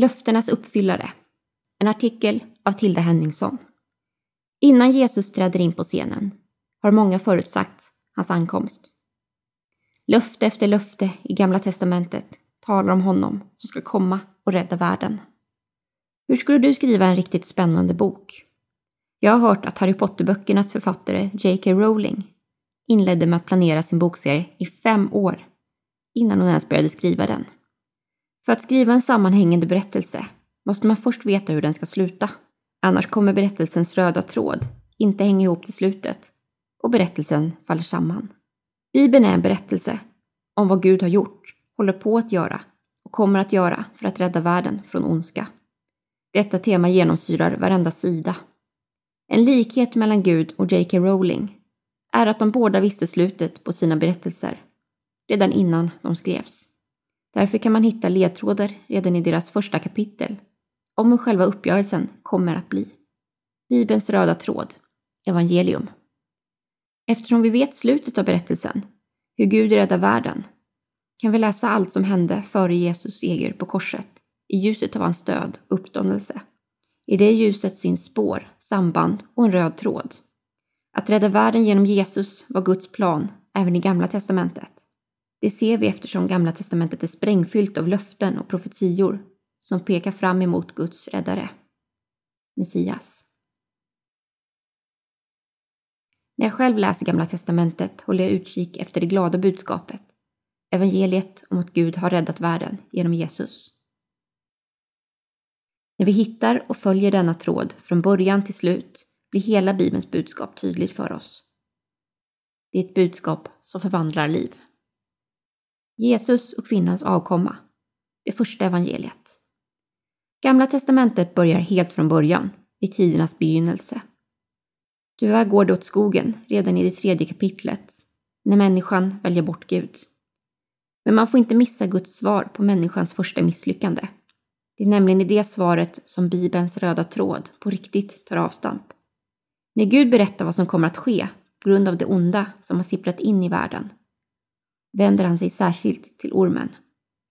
Löftenas uppfyllare. En artikel av Tilda Henningsson. Innan Jesus träder in på scenen har många förutsagt hans ankomst. Löfte efter löfte i Gamla testamentet talar om honom som ska komma och rädda världen. Hur skulle du skriva en riktigt spännande bok? Jag har hört att Harry Potter-böckernas författare J.K. Rowling inledde med att planera sin bokserie i fem år innan hon ens började skriva den. För att skriva en sammanhängande berättelse måste man först veta hur den ska sluta. Annars kommer berättelsens röda tråd inte hänga ihop till slutet och berättelsen faller samman. Bibeln är en berättelse om vad Gud har gjort, håller på att göra och kommer att göra för att rädda världen från ondska. Detta tema genomsyrar varenda sida. En likhet mellan Gud och J.K. Rowling är att de båda visste slutet på sina berättelser redan innan de skrevs. Därför kan man hitta ledtrådar redan i deras första kapitel om hur själva uppgörelsen kommer att bli. Bibelns röda tråd, evangelium. Eftersom vi vet slutet av berättelsen, hur Gud räddar världen, kan vi läsa allt som hände före Jesus seger på korset i ljuset av hans död och uppståndelse. I det ljuset syns spår, samband och en röd tråd. Att rädda världen genom Jesus var Guds plan även i Gamla testamentet. Det ser vi eftersom Gamla testamentet är sprängfyllt av löften och profetior som pekar fram emot Guds räddare, Messias. När jag själv läser Gamla testamentet håller jag utkik efter det glada budskapet, evangeliet om att Gud har räddat världen genom Jesus. När vi hittar och följer denna tråd från början till slut blir hela Bibelns budskap tydligt för oss. Det är ett budskap som förvandlar liv. Jesus och kvinnans avkomma, det första evangeliet. Gamla testamentet börjar helt från början, vid tidernas begynnelse. Tyvärr går det åt skogen redan i det tredje kapitlet, när människan väljer bort Gud. Men man får inte missa Guds svar på människans första misslyckande. Det är nämligen i det svaret som Bibelns röda tråd på riktigt tar avstamp. När Gud berättar vad som kommer att ske på grund av det onda som har sipprat in i världen vänder han sig särskilt till ormen.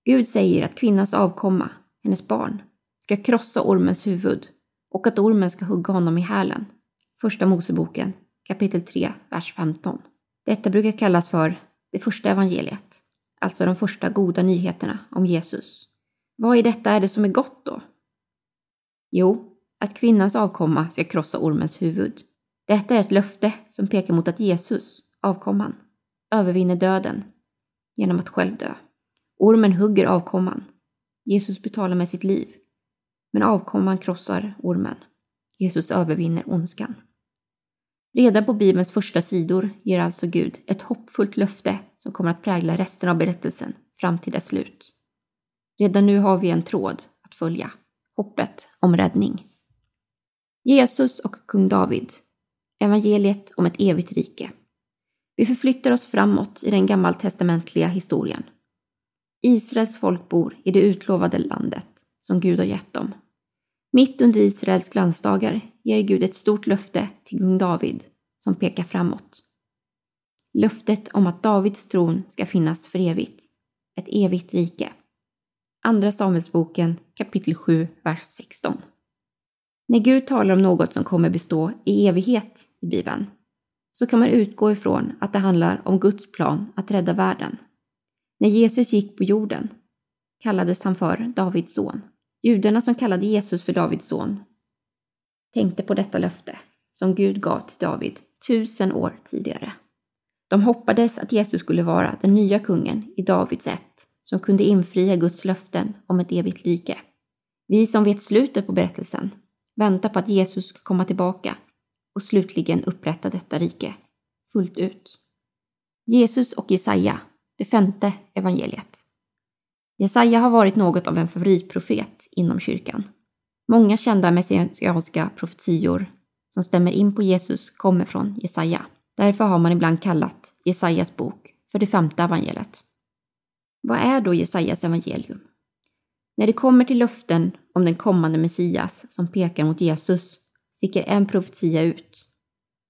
Gud säger att kvinnans avkomma, hennes barn, ska krossa ormens huvud och att ormen ska hugga honom i hälen. Första Moseboken kapitel 3, vers 15. Detta brukar kallas för det första evangeliet, alltså de första goda nyheterna om Jesus. Vad i detta är det som är gott då? Jo, att kvinnans avkomma ska krossa ormens huvud. Detta är ett löfte som pekar mot att Jesus, avkomman, övervinner döden genom att själv dö. Ormen hugger avkomman. Jesus betalar med sitt liv. Men avkomman krossar ormen. Jesus övervinner ondskan. Redan på Bibelns första sidor ger alltså Gud ett hoppfullt löfte som kommer att prägla resten av berättelsen fram till dess slut. Redan nu har vi en tråd att följa. Hoppet om räddning. Jesus och kung David. Evangeliet om ett evigt rike. Vi förflyttar oss framåt i den gammaltestamentliga historien. Israels folk bor i det utlovade landet som Gud har gett dem. Mitt under Israels glansdagar ger Gud ett stort löfte till kung David som pekar framåt. Löftet om att Davids tron ska finnas för evigt. Ett evigt rike. Andra Samuelsboken kapitel 7, vers 16. När Gud talar om något som kommer bestå i evighet i Bibeln så kan man utgå ifrån att det handlar om Guds plan att rädda världen. När Jesus gick på jorden kallades han för Davids son. Judarna som kallade Jesus för Davids son tänkte på detta löfte som Gud gav till David tusen år tidigare. De hoppades att Jesus skulle vara den nya kungen i Davids ett som kunde infria Guds löften om ett evigt rike. Vi som vet slutet på berättelsen väntar på att Jesus ska komma tillbaka och slutligen upprätta detta rike fullt ut. Jesus och Jesaja, det femte evangeliet. Jesaja har varit något av en favoritprofet inom kyrkan. Många kända messianska profetior som stämmer in på Jesus kommer från Jesaja. Därför har man ibland kallat Jesajas bok för det femte evangeliet. Vad är då Jesajas evangelium? När det kommer till löften om den kommande Messias som pekar mot Jesus sticker en profetia ut.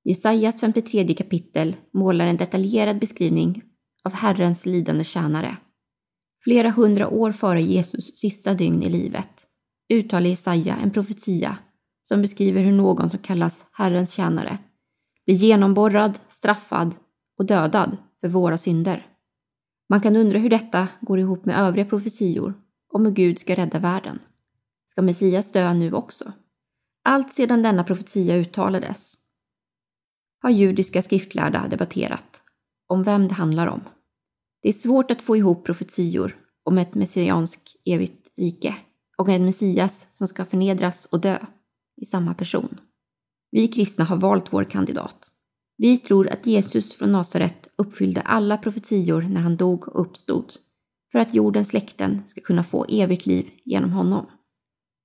Jesajas 53 kapitel målar en detaljerad beskrivning av Herrens lidande tjänare. Flera hundra år före Jesus sista dygn i livet uttalar Jesaja en profetia som beskriver hur någon som kallas Herrens tjänare blir genomborrad, straffad och dödad för våra synder. Man kan undra hur detta går ihop med övriga profetior om hur Gud ska rädda världen. Ska Messias dö nu också? Allt sedan denna profetia uttalades har judiska skriftlärda debatterat om vem det handlar om. Det är svårt att få ihop profetior om ett messianskt evigt rike och en Messias som ska förnedras och dö i samma person. Vi kristna har valt vår kandidat. Vi tror att Jesus från Nasaret uppfyllde alla profetior när han dog och uppstod för att jordens släkten ska kunna få evigt liv genom honom.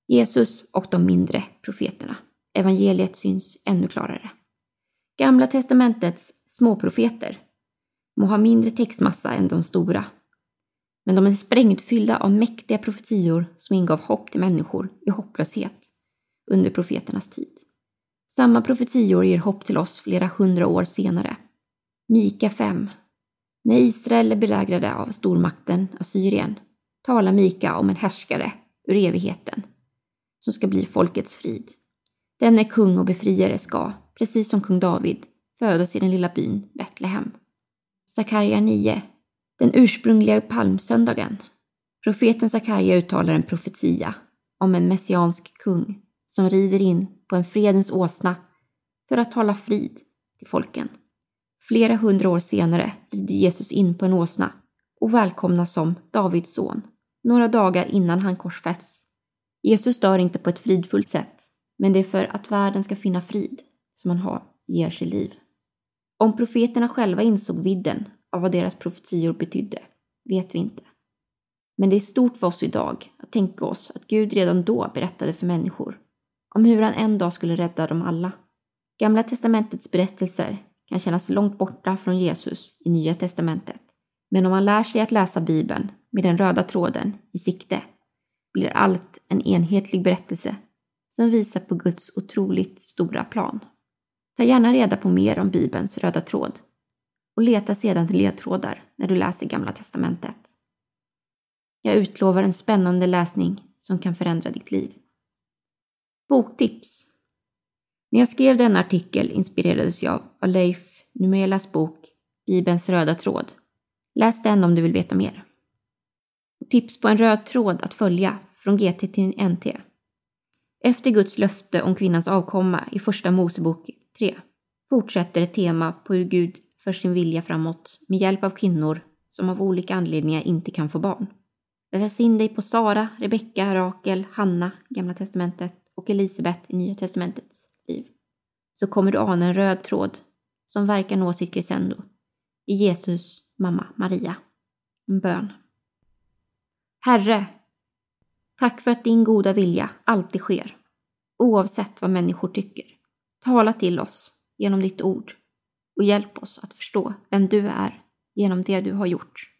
Jesus och de mindre profeterna. Evangeliet syns ännu klarare. Gamla testamentets småprofeter må ha mindre textmassa än de stora. Men de är sprängfyllda av mäktiga profetior som ingav hopp till människor i hopplöshet under profeternas tid. Samma profetior ger hopp till oss flera hundra år senare. Mika 5. När Israel är belägrade av stormakten Assyrien talar Mika om en härskare ur evigheten som ska bli folkets frid. Denne kung och befriare ska, precis som kung David, födas i den lilla byn Betlehem. Sakarja 9. Den ursprungliga palmsöndagen. Profeten Sakarja uttalar en profetia om en messiansk kung som rider in på en fredens åsna för att tala frid till folken. Flera hundra år senare rider Jesus in på en åsna och välkomnas som Davids son, några dagar innan han korsfästs. Jesus dör inte på ett fridfullt sätt, men det är för att världen ska finna frid som han har, ger sig liv. Om profeterna själva insåg vidden av vad deras profetior betydde vet vi inte. Men det är stort för oss idag att tänka oss att Gud redan då berättade för människor om hur han en dag skulle rädda dem alla. Gamla testamentets berättelser kan kännas långt borta från Jesus i Nya testamentet. Men om man lär sig att läsa Bibeln med den röda tråden i sikte blir allt en enhetlig berättelse som visar på Guds otroligt stora plan. Ta gärna reda på mer om Bibelns röda tråd och leta sedan ledtrådar när du läser Gamla testamentet. Jag utlovar en spännande läsning som kan förändra ditt liv. Boktips När jag skrev denna artikel inspirerades jag av Leif Numelas bok Bibelns röda tråd. Läs den om du vill veta mer tips på en röd tråd att följa från GT till NT. Efter Guds löfte om kvinnans avkomma i Första Mosebok 3 fortsätter ett tema på hur Gud för sin vilja framåt med hjälp av kvinnor som av olika anledningar inte kan få barn. Läs in dig på Sara, Rebecka, Rakel, Hanna, Gamla Testamentet och Elisabet i Nya Testamentets liv. Så kommer du ana en röd tråd som verkar nå sitt crescendo i Jesus mamma Maria. En bön. Herre, tack för att din goda vilja alltid sker, oavsett vad människor tycker. Tala till oss genom ditt ord och hjälp oss att förstå vem du är genom det du har gjort.